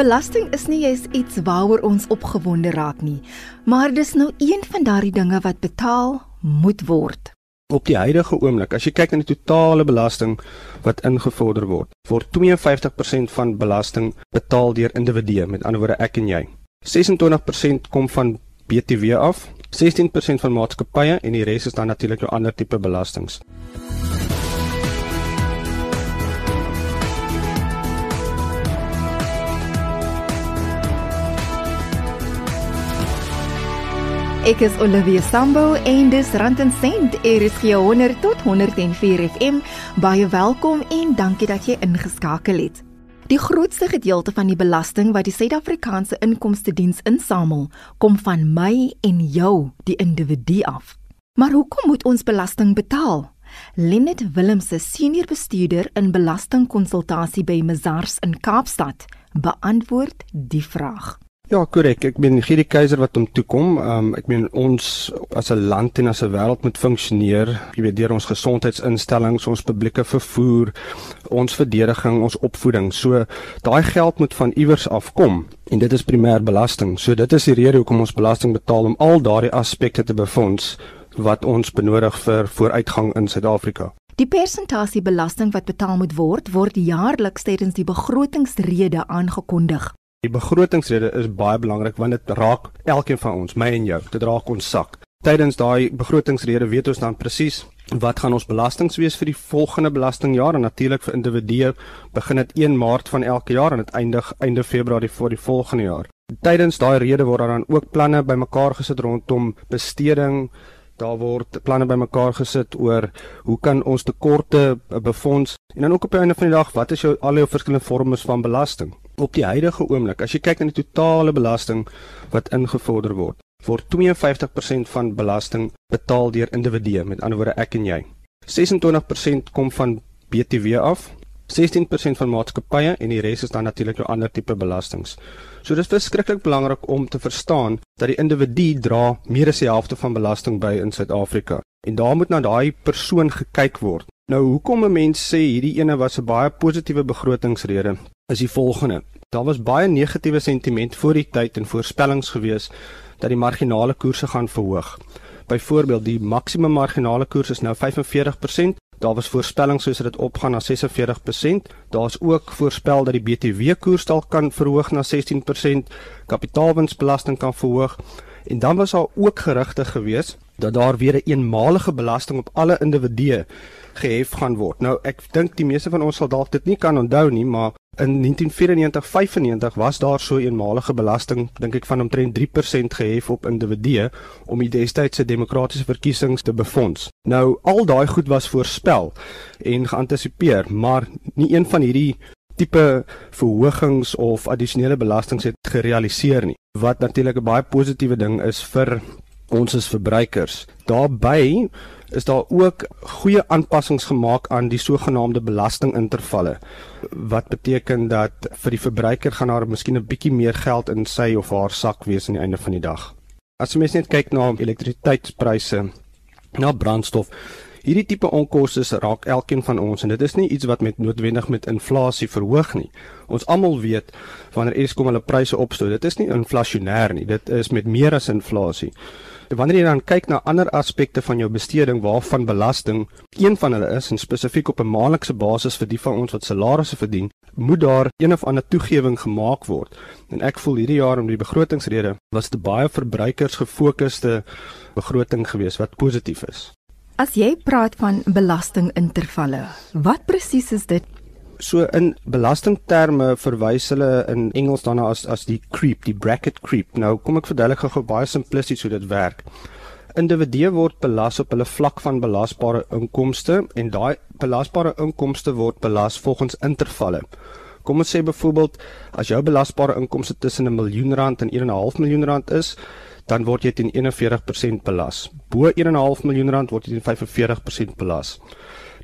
Belasting is nie eens iets waaroor ons opgewonde raak nie, maar dis nou een van daardie dinge wat betaal moet word. Op die huidige oomblik, as jy kyk na die totale belasting wat ingevorder word, word 52% van belasting betaal deur individue, met ander woorde ek en jy. 26% kom van BTW af, 16% van maatskappye en die res is dan natuurlik jou ander tipe belastings. Ek is Olivia Sambo en dis Rand en Sent RSG 100 tot 104 FM. Baie welkom en dankie dat jy ingeskakel het. Die grootste gedeelte van die belasting wat die Suid-Afrikaanse Inkomste Diens insamel, kom van my en jou, die individu af. Maar hoekom moet ons belasting betaal? Linet Willemse, senior bestuurder in belastingkonsultasie by Mazars in Kaapstad, beantwoord die vraag. Ja, korrek. Ek meen hierdie keiser wat hom toe kom, um, ek meen ons as 'n land en as 'n wêreld moet funksioneer, jy weet deur ons gesondheidsinstellings, ons publieke vervoer, ons verdediging, ons opvoeding. So daai geld moet van iewers afkom en dit is primêr belasting. So dit is die rede hoekom ons belasting betaal om al daardie aspekte te befonds wat ons benodig vir vooruitgang in Suid-Afrika. Die persentasie belasting wat betaal moet word, word jaarliks tydens die begrotingsrede aangekondig. Die begrotingsrede is baie belangrik want dit raak elkeen van ons, my en jou. Dit raak ons sak. Tydens daai begrotingsrede weet ons dan presies wat gaan ons belastings wees vir die volgende belastingjaar en natuurlik vir individue begin dit 1 Maart van elke jaar en dit eindig einde Februarie vir die volgende jaar. Tydens daai rede word daar dan ook planne bymekaar gesit rondom besteding Daar word planne bymekaar gesit oor hoe kan ons tekorte befonds en dan ook op die einde van die dag wat is jou al jou verskillende vorme van belasting? op die huidige oomblik, as jy kyk na die totale belasting wat ingevorder word, word 52% van belasting betaal deur individue, met ander woorde ek en jy. 26% kom van BTW af, 16% van maatskappye en die res is dan natuurlik jou ander tipe belastings. So dis verskriklik belangrik om te verstaan dat die individu dra meer as die helfte van belasting by in Suid-Afrika. En daar moet na daai persoon gekyk word. Nou hoekom 'n mens sê hierdie ene was 'n baie positiewe begrotingsrede is die volgende. Daar was baie negatiewe sentiment voor die tyd en voorspellings gewees dat die marginale koerse gaan verhoog. Byvoorbeeld, die maksimum marginale koers is nou 45%. Daar was voorspellings soos dit opgaan na 46%. Daar's ook voorspel dat die BTW koers dalk kan verhoog na 16%, kapitaalwinsbelasting kan verhoog. En dan was daar ook gerugte gewees dat daar weer 'n eenmalige belasting op alle individue gehef gaan word. Nou ek dink die meeste van ons sal dalk dit nie kan onthou nie, maar in 1994-95 was daar so 'n eenmalige belasting, dink ek van omtrent 3% gehef op individue om die destydse demokratiese verkiesings te befonds. Nou al daai goed was voorspel en geantisipeer, maar nie een van hierdie tipe verhogings of addisionele belastings het gerealiseer nie. Wat natuurlik 'n baie positiewe ding is vir ons as verbruikers. Daarby is daar ook goeie aanpassings gemaak aan die sogenaamde belastingintervalle wat beteken dat vir die verbruiker gaan daar miskien 'n bietjie meer geld in sy of haar sak wees aan die einde van die dag. As jy mens net kyk na elektrisiteitspryse, na brandstof, hierdie tipe onkoste raak elkeen van ons en dit is nie iets wat met noodwendig met inflasie verhoog nie. Ons almal weet wanneer Eskom hulle pryse opstoot, dit is nie inflasionêr nie, dit is met meer as inflasie. Wanneer jy dan kyk na ander aspekte van jou besteding waarvan belasting een van hulle is en spesifiek op 'n maandelikse basis vir die van ons wat salarisse verdien, moet daar een of ander toegewing gemaak word. En ek voel hierdie jaar om die begrotingsrede was dit baie verbruikersgefokusde begroting geweest wat positief is. As jy praat van belastingintervalle, wat presies is dit? So in belastingterme verwys hulle in Engels daarna as as die creep, die bracket creep. Nou kom ek verduidelik gou baie simplisties hoe dit werk. Individue word belas op hulle vlak van belasbare inkomste en daai belasbare inkomste word belas volgens intervalle. Kom ons sê byvoorbeeld as jou belasbare inkomste tussen 'n miljoen rand en 1.5 miljoen rand is, dan word jy teen 41% belas. Bo 1.5 miljoen rand word jy teen 45% belas.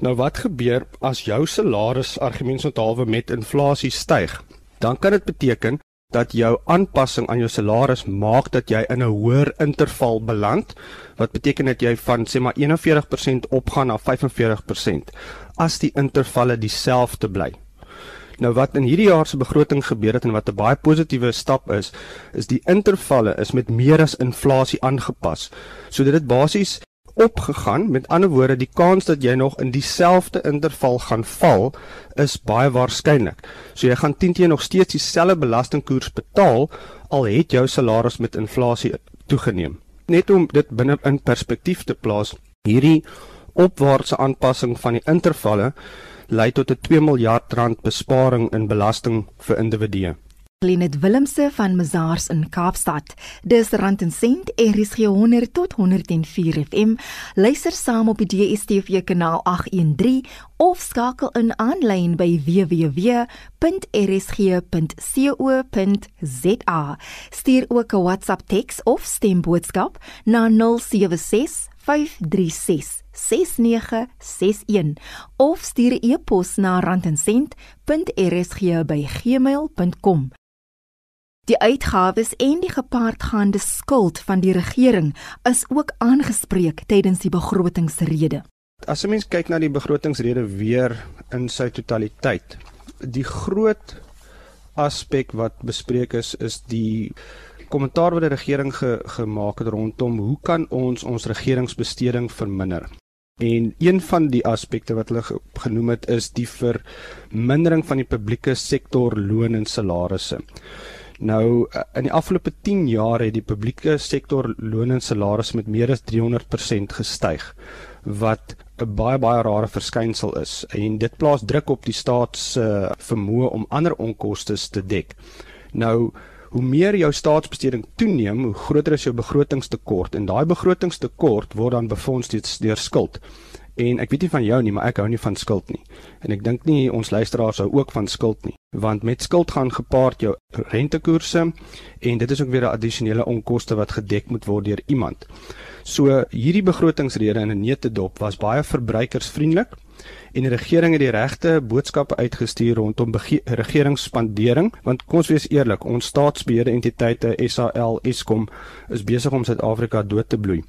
Nou wat gebeur as jou salaris argumentshalwe met inflasie styg? Dan kan dit beteken dat jou aanpassing aan jou salaris maak dat jy in 'n hoër interval beland wat beteken dat jy van sê maar 41% opgaan na 45% as die intervalle dieselfde bly. Nou wat in hierdie jaar se begroting gebeur het en wat 'n baie positiewe stap is, is die intervalle is met meer as inflasie aangepas. So dit het basies opgegaan. Met ander woorde, die kans dat jy nog in dieselfde interval gaan val is baie waarskynlik. So jy gaan teen teen nog steeds dieselfde belastingkoers betaal al het jou salaris met inflasie toegeneem. Net om dit binne in perspektief te plaas, hierdie opwaartse aanpassing van die intervalle lei tot 'n 2 miljard rand besparing in belasting vir individue. Lenet Willemse van Mazars in Kaapstad. Dis rand en sent RSG 100 tot 104 FM. Luister saam op die DStv kanaal 813 of skakel in aanlyn by www.rsg.co.za. Stuur ook 'n WhatsApp teks of stemboodskap na 076 536 6961 of stuur 'n e-pos na randencent.rsg@gmail.com. Die uitgawes en die gepaardgaande skuld van die regering is ook aangespreek tydens die begrotingsrede. As 'n mens kyk na die begrotingsrede weer in sy totaliteit, die groot aspek wat bespreek is is die kommentaar wat die regering ge, gemaak het rondom hoe kan ons ons regeringsbesteding verminder? En een van die aspekte wat hulle genoem het is die vermindering van die publieke sektor loon en salarisse. Nou eh, in die afgelope 10 jaar het die publieke sektor loon en salarisse met meer as 300% gestyg wat 'n baie baie rare verskynsel is en dit plaas druk op die staat se uh, vermoë om ander onkoste te dek. Nou hoe meer jou staatsbesteding toeneem, hoe groter is jou begrotingstekort en daai begrotingstekort word dan befonds deur skuld. En ek weet nie van jou nie, maar ek hou nie van skuld nie. En ek dink nie ons luisteraars hou ook van skuld nie, want met skuld gaan gepaard jou rentekoerse en dit is ook weer 'n addisionele onkoste wat gedek moet word deur iemand. So hierdie begrotingsrede in 'n neutedop was baie verbruikersvriendelik en die regering het die regte boodskappe uitgestuur rondom regeringsspandering want kom ons wees eerlik ons staatsbeheerde entiteite SAL Eskom is besig om Suid-Afrika dood te bloei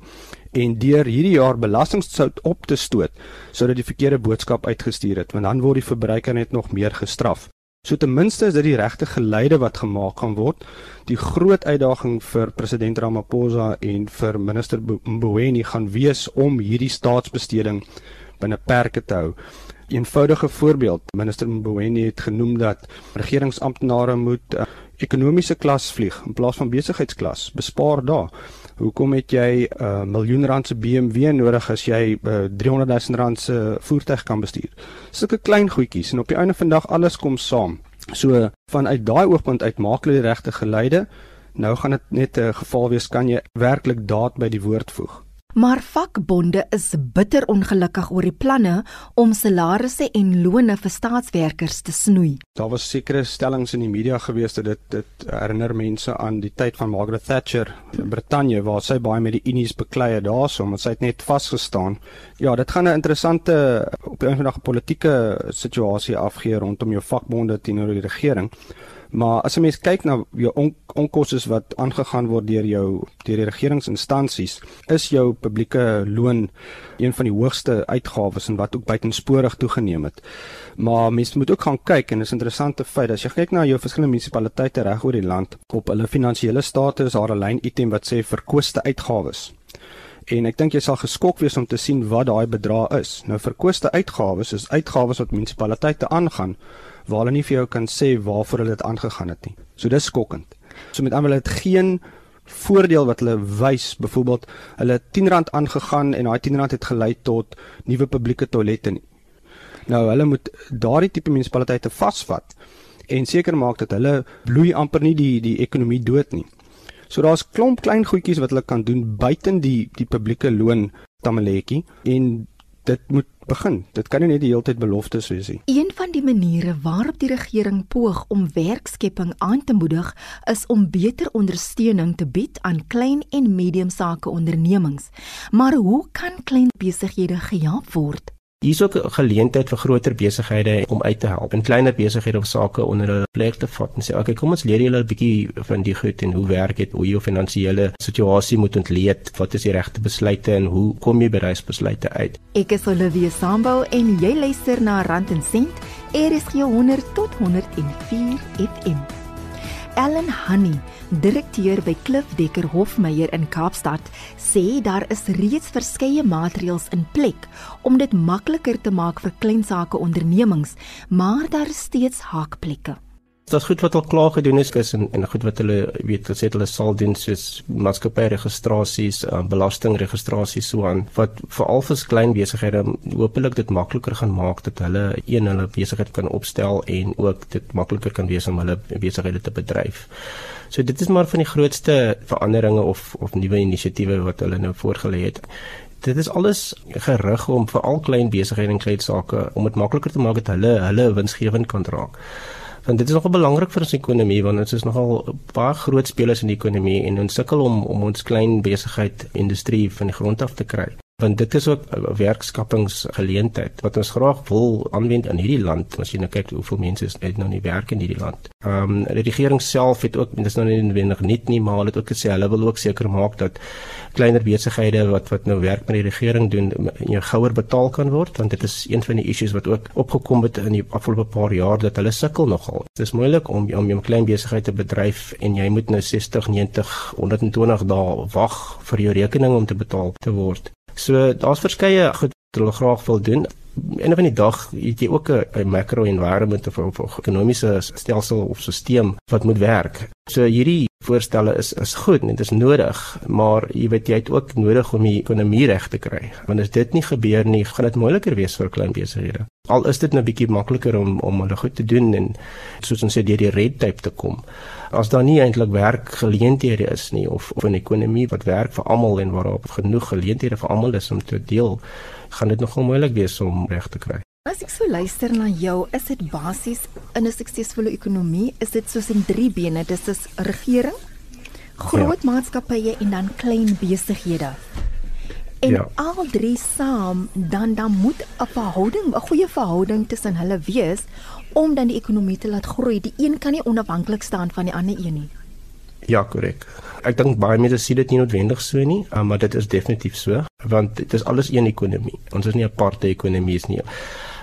en deur hierdie jaar belastingsout op te stoot sodat die verkeerde boodskap uitgestuur het want dan word die verbruiker net nog meer gestraf. So ten minste is dit die regte geleide wat gemaak gaan word. Die groot uitdaging vir president Ramaphosa en vir minister Mboweni gaan wees om hierdie staatsbesteding binne perke te hou. 'n Eenvoudige voorbeeld, minister Mboweni het genoem dat regeringsamptenare moet uh, ekonomiese klas vlieg in plaas van besigheidsklas. Bespaar daar. Hoekom het jy 'n uh, miljoen rand se BMW nodig as jy uh, 300 000 rand se voertuig kan bestuur? Sulke klein goedjies en op die einde van die dag alles kom saam. So vanuit daai oogpunt uit maak hulle die regte geleide. Nou gaan dit net 'n geval wees kan jy werklik daad by die woord voeg. Maar vakbonde is bitter ongelukkig oor die planne om salarisse en lone vir staatswerkers te snoei. Daar was sekere stellings in die media gewees dat dit dit herinner mense aan die tyd van Margaret Thatcher in Brittanje waar sy baie met die unies beklei het daarso omdat sy het net vasgestaan. Ja, dit gaan 'n interessante op 'n eendag politieke situasie afgee rondom jou vakbonde teenoor die regering. Maar as 'n mens kyk na jou on onkoste wat aangegaan word deur jou deur die regeringsinstansies, is jou publieke loon een van die hoogste uitgawes en wat ook buitensporig toegeneem het. Maar mens moet ook gaan kyk en is interessante feit as jy kyk na jou verskillende munisipaliteite reg oor die land op hulle finansiële state is daar 'n lyn item wat sê verkoeste uitgawes. En ek dink jy sal geskok wees om te sien wat daai bedrag is. Nou verkoeste uitgawes is uitgawes wat munisipaliteite aangaan waar hulle nie vir jou kan sê waarvoor hulle dit aangegaan het nie. So dis skokkend. So met ander het geen voordeel wat hulle wys, byvoorbeeld hulle R10 aangegaan en daai R10 het gelei tot nuwe publieke toilette nie. Nou hulle moet daardie tipe munisipaliteite vasvat en seker maak dat hulle bloei amper nie die die ekonomie dood nie. So daar's klomp klein goedjies wat hulle kan doen buiten die die publieke loon tamaletjie en dit moet begin. Dit kan nie net die hele tyd beloftes wees nie. Een van die maniere waarop die regering poog om werkskepping aan te moedig, is om beter ondersteuning te bied aan klein en medium sake ondernemings. Maar hoe kan klein besighede gehelp word? Hier is ook 'n geleentheid vir groter besighede om uit te help en kleiner besighede om sake onder hulle plek te vat en sê, "Oké, okay, kom ons leer julle 'n bietjie van die goed en hoe werk dit, hoe jou finansiële situasie moet ontleed, wat is die regte besluite en hoe kom jy by reisbesluite uit?" Ek is Olivia Sambo en jy luister na Rand en Sent, RSG 100 tot 104 FM. Ellen Honey direkteur by Klif Dekker Hofmeyer in Kaapstad, sê daar is reeds verskeie maatreëls in plek om dit makliker te maak vir klein sake ondernemings, maar daar is steeds haakplekke. Dit is goed wat al klaar gedoen is en en goed wat hulle weet gesê hulle sal doen soos maatskappy registrasies, uh, belastingregistrasies so aan wat veral vir klein besighede hopelik dit makliker gaan maak dat hulle een hulle besigheid kan opstel en ook dit makliker kan wees om hulle besighede te bedryf. So dit is maar van die grootste veranderinge of of nuwe inisiatiewe wat hulle nou voorgelê het. Dit is alles gerig om vir al klein besighede en klein sake om dit makliker te maak dat hulle hulle winsgewend kan raak. Want dit is nogal belangrik vir ons ekonomie want ons is nogal baie groot spelers in die ekonomie en ons sukkel om om ons klein besigheid industrie van die grond af te kry want dit is ook 'n werkskapingsgeleentheid wat ons graag wil aanwend in hierdie land as jy nou kyk hoeveel mense is uit nou nie werk in hierdie land. Ehm um, die regering self het ook dis nou nie noodwendig net nie maar hulle het ook gesê hulle wil ook seker maak dat kleiner besighede wat wat nou werk met die regering doen jou gouer betaal kan word want dit is een van die issues wat ook opgekom het in die afgelope paar jaar dat hulle sukkel nogal. Dit is moeilik om om jou klein besigheid te bedryf en jy moet nou 60, 90, 120 dae wag vir jou rekening om te betaal te word. So daar's verskeie goed wat hulle graag wil doen. En van die dag het jy ook 'n macro environment of 'n ekonomiese stelsel of stelsel wat moet werk. So hierdie voorstelle is is goed en dit is nodig, maar jy weet jy het ook nodig om die ekonomie reg te kry. Want as dit nie gebeur nie, gaan dit moeiliker wees vir klein besighede. Al is dit nou bietjie makliker om om hulle goed te doen en soos ons sê deur die red tape te kom as daar nie eintlik werkgeleenthede is nie of of 'n ekonomie wat werk vir almal en waarop genoeg geleenthede vir almal is om te deel, gaan dit nogal moeilik wees om reg te kry. As ek so luister na jou, is dit basies in 'n suksesvolle ekonomie, is dit soos in drie bene, dis is regering, groot ja. maatskappye en dan klein besighede. En ja. al drie saam dan dan moet 'n verhouding, 'n goeie verhouding tussen hulle wees om dan die ekonomie te laat groei. Die een kan nie onafhanklik staan van die ander een nie. Ja, korrek. Ek dink baie mense sien dit nie noodwendig so nie, uh, maar dit is definitief so, want dit is alles een ekonomie. Ons is nie 'n aparte ekonomie is nie.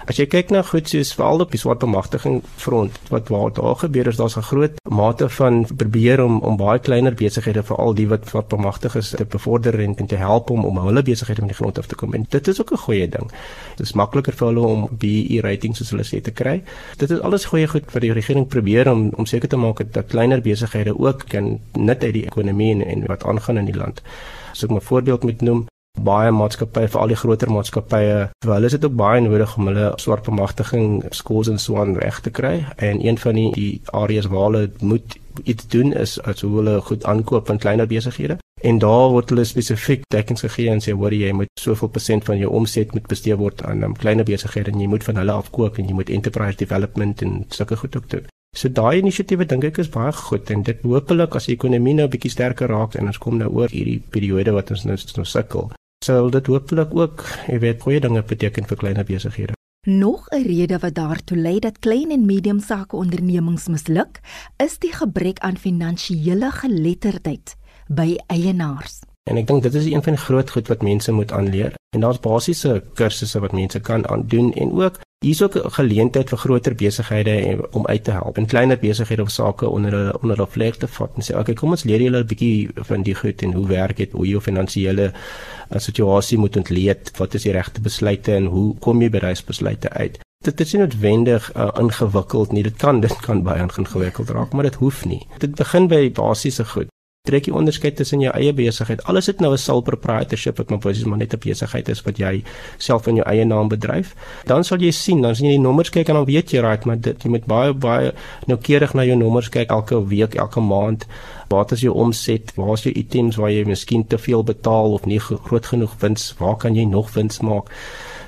As jy kyk na goed soos veral op die swart bemagtiging front wat waar daar gebeur is daar's 'n groot mate van probeer om om baie kleiner besighede veral die wat wat bemagtig is te bevorder en, en te help om om hulle besighede van die grond af te kom. En dit is ook 'n goeie ding. Dit is makliker vir hulle om BEE ratings soos hulle sê te kry. Dit is alles goeie goed wat die regering probeer om om seker te maak dat kleiner besighede ook kan nut uit die ekonomie en, en wat aangaan in die land. As ek 'n voorbeeld moet noem, baie maatskappye vir al die groter maatskappye. Vir hulle is dit ook baie nodig om hulle swart bemagtiging skores en so aan reg te kry. En een van die, die areas waar hulle moet iets doen is as hoe hulle goed aankoop van kleiner besighede. En daar word hulle spesifiek dekkings gegee en sê hoor jy moet soveel persent van jou omset moet bestee word aan um, kleiner besighede en jy moet van hulle afkoop en jy moet enterprise development en sulke goed ook doen. So daai inisiatiewe dink ek is baie goed en dit hopelik as die ekonomie nou bietjie sterker raak en ons kom nou oor hierdie periode wat ons nou nou sukkel sal dit hopelik ook, jy weet, goeie dinge beteken vir kleiner besighede. Nog 'n rede wat daartoe lei dat klein en medium sake ondernemings misluk, is die gebrek aan finansiële geletterdheid by eienaars. En ek dink dit is een van die groot goed wat mense moet aanleer. En daar's basiese kursusse wat mense kan aandoen en ook hier's ook 'n geleentheid vir groter besighede om uit te help en kleiner besighede om sake onder hulle onder hulle vlek te vat en sê, "Oké, okay, kom ons leer julle 'n bietjie van die goed en hoe werk dit, hoe jou finansiële uh, situasie moet ontleed, wat is die regte besluite en hoe kom jy by reisbesluite uit?" Dit is nie noodwendig uh, ingewikkeld nie. Dit kan dit kan baie ingewikkeld raak, maar dit hoef nie. Dit begin by basiese goed trek jy onderskeid tussen jou eie besigheid. Alles het nou 'n sole proprietorship wat maar presies maar net 'n besigheid is wat jy self in jou eie naam bedryf. Dan sal jy sien, dan as jy die nommers kyk en dan weet jy right, maar dit jy moet baie baie noukeurig na jou nommers kyk elke week, elke maand. Wat is jou omset? Waar is jou items waar jy miskien te veel betaal of nie groot genoeg wins? Waar kan jy nog wins maak?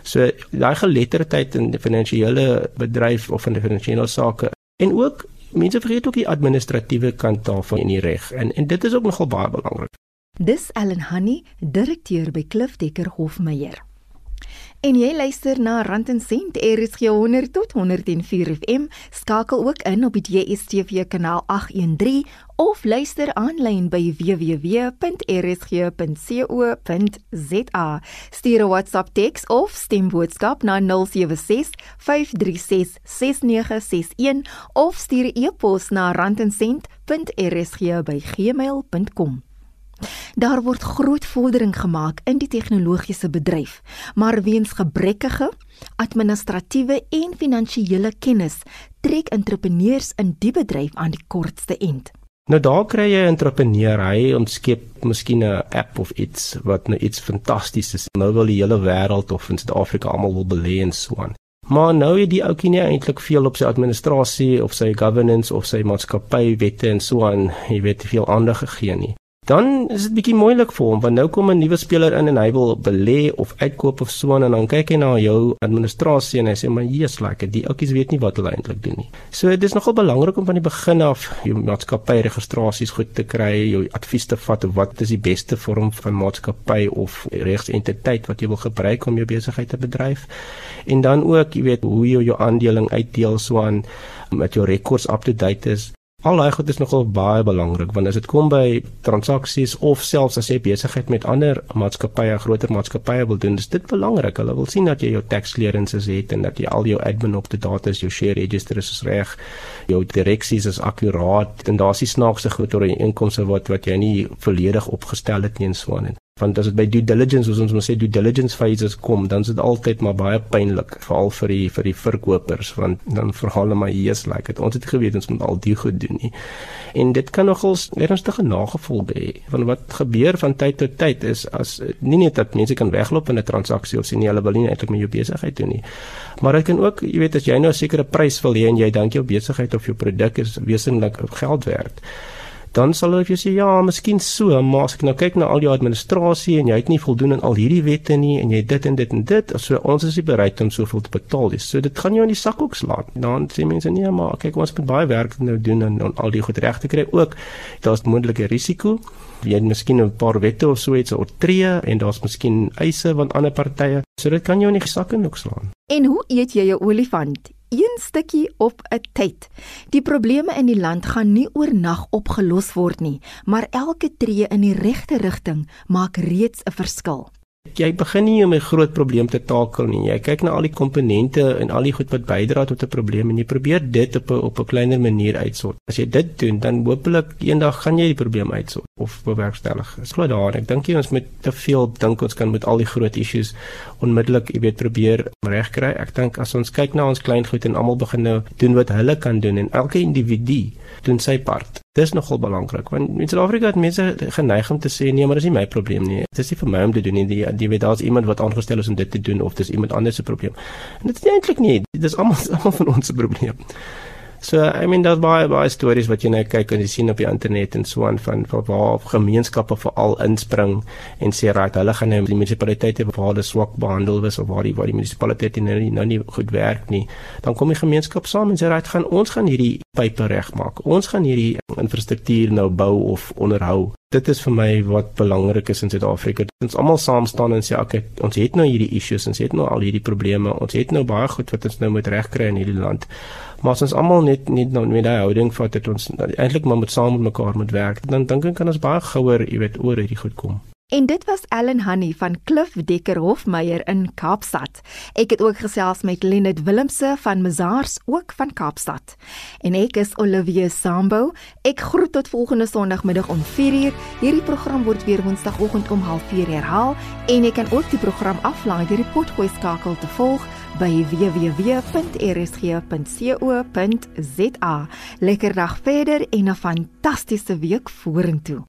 So daai geletterdheid in die finansiële bedryf of in die finansiële sake en ook mense vergeet ook die administratiewe kant daarvan in die reg en en dit is ook nogal baie belangrik. Dis Ellen Honey, direkteur by Klif Dekker Hofmeyer. En jy luister na Rand en Sent RSG 100 tot 104 FM. Skakel ook in op die DStv kanaal 813 of luister aanlyn by www.rsg.co.za. Stuur 'n WhatsApp teks of stemboodskap na 076 536 6961 of stuur 'n e-pos na randensent.rsg@gmail.com. Daar word groot vordering gemaak in die tegnologiese bedryf, maar weens gebrekkige administratiewe en finansiële kennis trek entrepreneurs in die bedryf aan die kortste end. Nou daar kry jy 'n entrepreneur, hy ontskep miskien 'n app of iets wat nou iets fantasties is. Nou wil die hele wêreld of in Suid-Afrika almal wil belê en so aan. Maar nou het die ouetjie nie eintlik veel op sy administrasie of sy governance of sy maatskappy wette en so aan, jy weet, veel aandag gegee nie dan is dit bietjie moeilik vir hom want nou kom 'n nuwe speler in en hy wil belê of uitkoop of so en dan kyk hy na jou administrasie en hy sê maar jy's like die ouetjies weet nie wat hulle eintlik doen nie. So dit is nogal belangrik om van die begin af jou maatskappy registrasies goed te kry, jou advies te vat wat is die beste vorm van maatskappy of regsentiteit wat jy wil gebruik om jou besigheid te bedryf. En dan ook, jy weet, hoe jy jou aandeling uitdeel so aan met jou rekords up to date is Al daai goed is nogal baie belangrik want as dit kom by transaksies of selfs as jy besigheid met ander maatskappye, groter maatskappye wil doen, is dit belangrik. Hulle wil sien dat jy jou tax clearances het en dat jy al jou admin op te date is, jou share register is reg, jou direksies is akkuraat en daar's nie snaakse goed oor die inkomste wat wat jy nie volledig opgestel het nie en so aan want as dit by due diligence soos ons moet sê due diligence phases kom dan is dit altyd maar baie pynlik veral vir die vir die verkopers want dan verhaal hulle maar hier's like dit ons het geweet ons moet al die goed doen nie. En dit kan nogals ernstige nagevolge hê van wat gebeur van tyd tot tyd is as nie net dat mense kan wegloop in 'n transaksie of nie hulle wil nie eintlik met jou besigheid doen nie maar dit kan ook jy weet as jy nou 'n sekere prys wil hê en jy dink jou besigheid of jou produk is wesentlik geld werd dan sal hulle vir jou sê ja, miskien so, maar as ek nou kyk na al jou administrasie en jy het nie voldoen aan al hierdie wette nie en jy dit en dit en dit, so ons is nie bereid om soveel te betaal nie. So dit gaan jou in die sak ook slaan. Dan sê mense nee, maar kyk ons moet baie werk nou doen en, en al die goed reg te kry ook. Daar's moontlike risiko. Jy het miskien 'n paar wette of so iets oortree en daar's miskien eise van ander partye. So dit kan jou in die sak en ook slaan. En hoe eet jy jou olifant? Een stukkie op 'n tyd. Die probleme in die land gaan nie oornag opgelos word nie, maar elke tree in die regte rigting maak reeds 'n verskil jy begin nie om 'n groot probleem te takel nie. Jy kyk na al die komponente en al die goed wat bydra tot 'n probleem en jy probeer dit op 'n op 'n kleiner manier uitsort. As jy dit doen, dan hopelik eendag gaan jy die probleem uitsort of bewerkstellig. Ek glo daarin. Ek dink jy ons moet te veel dink ons kan met al die groot issues onmiddellik, jy weet, probeer regkry. Ek dink as ons kyk na ons klein goed en almal begin nou doen wat hulle kan doen en elke individu doen sy part. Dis nogal belangrik want in Suid-Afrika het mense geneig om te sê nee, maar dis nie my probleem nie. Dit is nie vir my om te doen nie. Die, die weet daar's iemand wat aangestel is om dit te doen of dis iemand anders se probleem. En dit is eintlik nie. Dit is almal almal van ons se probleem. So I mean daar's baie baie stories wat jy nou kyk en jy sien op die internet en so aan van van waar gemeenskappe veral inspring en sê right hulle gaan nou die munisipaliteite waar hulle swak behandel is of waar die waar die munisipaliteite nou nie nou nie goed werk nie. Dan kom die gemeenskap saam en sê right gaan ons gaan hierdie pype regmaak. Ons gaan hierdie infrastruktuur nou bou of onderhou dit is vir my wat belangrik is in Suid-Afrika ons almal saam staan en sê okay ons het nou hierdie issues ons het nou al hierdie probleme ons het nou baie goed wat ons nou moet regkry in hierdie land Maar as ons almal net net nou met daai houding vat dat ons eintlik maar met saam met mekaar moet werk, dan dink ek kan ons baie gouer, jy weet, oor hierdie goed kom. En dit was Ellen Honey van Klif Dekker Hofmeyer in Kaapstad. Ek het ook gesels met Lenet Willemse van Mazars ook van Kaapstad. En ek is Olivia Sambo. Ek groet tot volgende Sondagmiddag om 4uur. Hierdie program word weer Woensdagoggend om 0.30 herhaal en jy kan ook die program aflaai deur die potgooi skakel te volg by www.rsg.co.za. Lekker dag verder en 'n fantastiese week vorentoe.